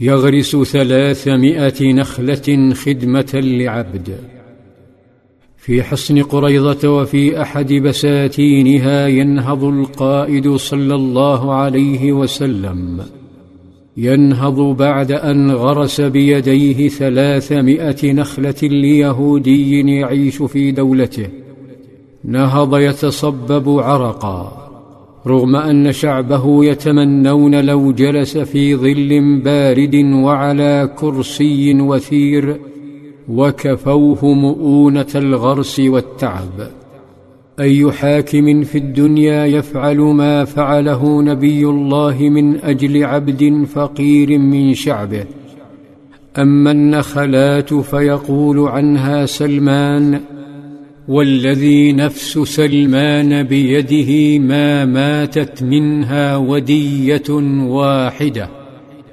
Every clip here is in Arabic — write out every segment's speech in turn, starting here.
يغرس ثلاثمائة نخلة خدمة لعبد. في حصن قريضة وفي أحد بساتينها ينهض القائد صلى الله عليه وسلم. ينهض بعد أن غرس بيديه ثلاثمائة نخلة ليهودي يعيش في دولته. نهض يتصبب عرقا. رغم أن شعبه يتمنون لو جلس في ظل بارد وعلى كرسي وثير وكفوه مؤونة الغرس والتعب. أي حاكم في الدنيا يفعل ما فعله نبي الله من أجل عبد فقير من شعبه. أما النخلات فيقول عنها سلمان والذي نفس سلمان بيده ما ماتت منها ودية واحدة.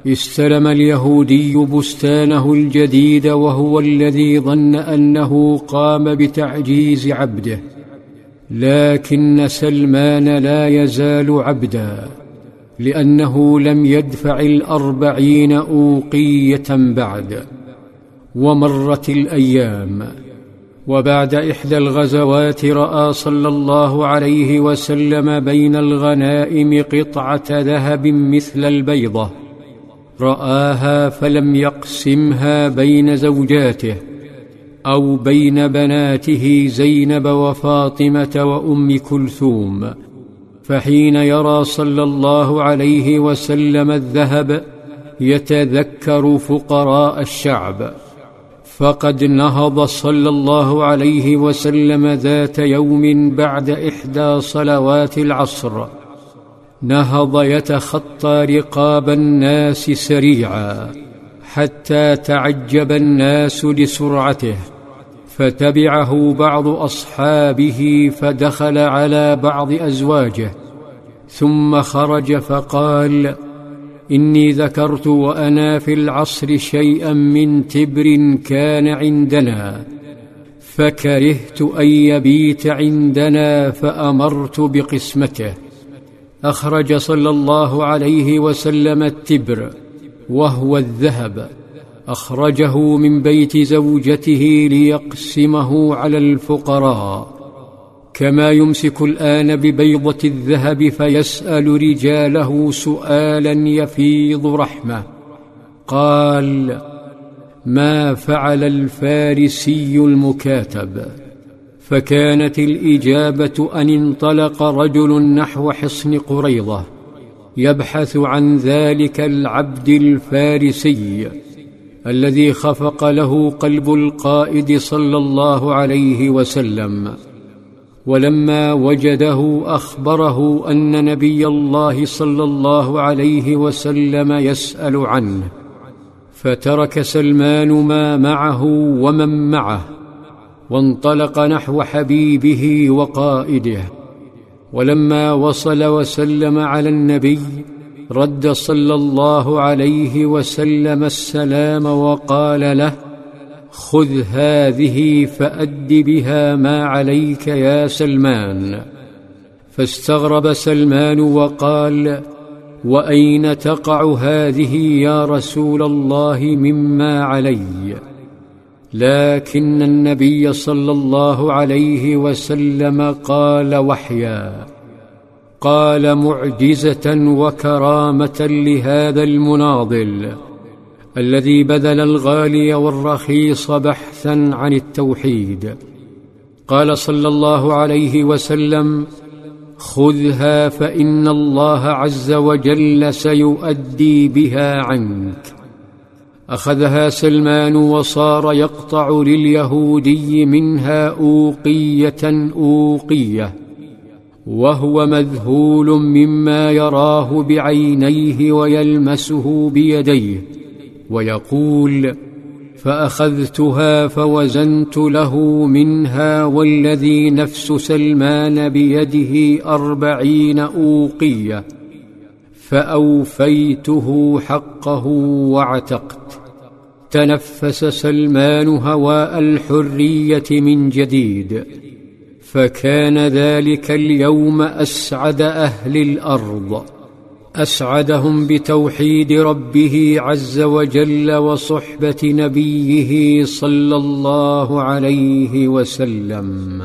استلم اليهودي بستانه الجديد وهو الذي ظن أنه قام بتعجيز عبده. لكن سلمان لا يزال عبدا لأنه لم يدفع الأربعين أوقية بعد. ومرت الأيام. وبعد إحدى الغزوات رأى صلى الله عليه وسلم بين الغنائم قطعة ذهب مثل البيضة. رآها فلم يقسمها بين زوجاته أو بين بناته زينب وفاطمة وأم كلثوم. فحين يرى صلى الله عليه وسلم الذهب يتذكر فقراء الشعب. فقد نهض صلى الله عليه وسلم ذات يوم بعد إحدى صلوات العصر. نهض يتخطى رقاب الناس سريعا حتى تعجب الناس لسرعته فتبعه بعض أصحابه فدخل على بعض أزواجه ثم خرج فقال إني ذكرت وأنا في العصر شيئا من تبر كان عندنا فكرهت أن يبيت عندنا فأمرت بقسمته. أخرج صلى الله عليه وسلم التبر وهو الذهب. أخرجه من بيت زوجته ليقسمه على الفقراء. كما يمسك الآن ببيضة الذهب فيسأل رجاله سؤالا يفيض رحمه. قال ما فعل الفارسي المكاتب؟ فكانت الإجابة أن انطلق رجل نحو حصن قريضه يبحث عن ذلك العبد الفارسي الذي خفق له قلب القائد صلى الله عليه وسلم. ولما وجده أخبره أن نبي الله صلى الله عليه وسلم يسأل عنه فترك سلمان ما معه ومن معه وانطلق نحو حبيبه وقائده. ولما وصل وسلم على النبي رد صلى الله عليه وسلم السلام وقال له خذ هذه فاد بها ما عليك يا سلمان فاستغرب سلمان وقال واين تقع هذه يا رسول الله مما علي لكن النبي صلى الله عليه وسلم قال وحيا قال معجزه وكرامه لهذا المناضل الذي بذل الغالي والرخيص بحثا عن التوحيد. قال صلى الله عليه وسلم خذها فإن الله عز وجل سيؤدي بها عنك. أخذها سلمان وصار يقطع لليهودي منها أوقية أوقية وهو مذهول مما يراه بعينيه ويلمسه بيديه. ويقول فأخذتها فوزنت له منها والذي نفس سلمان بيده أربعين أوقية فأوفيته حقه واعتقت. تنفس سلمان هواء الحرية من جديد فكان ذلك اليوم أسعد أهل الأرض. أسعدهم بتوحيد ربه عز وجل وصحبة نبيه صلى الله عليه وسلم.